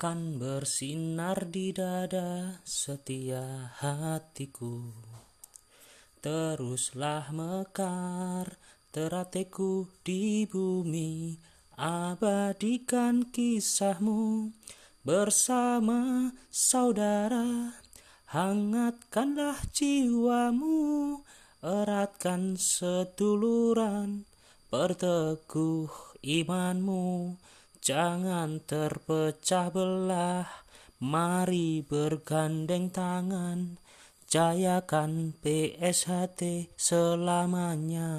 akan bersinar di dada setia hatiku. Teruslah mekar terateku di bumi, abadikan kisahmu bersama saudara. Hangatkanlah jiwamu, eratkan seduluran, perteguh imanmu Jangan terpecah belah, mari bergandeng tangan, jayakan PSHT selamanya.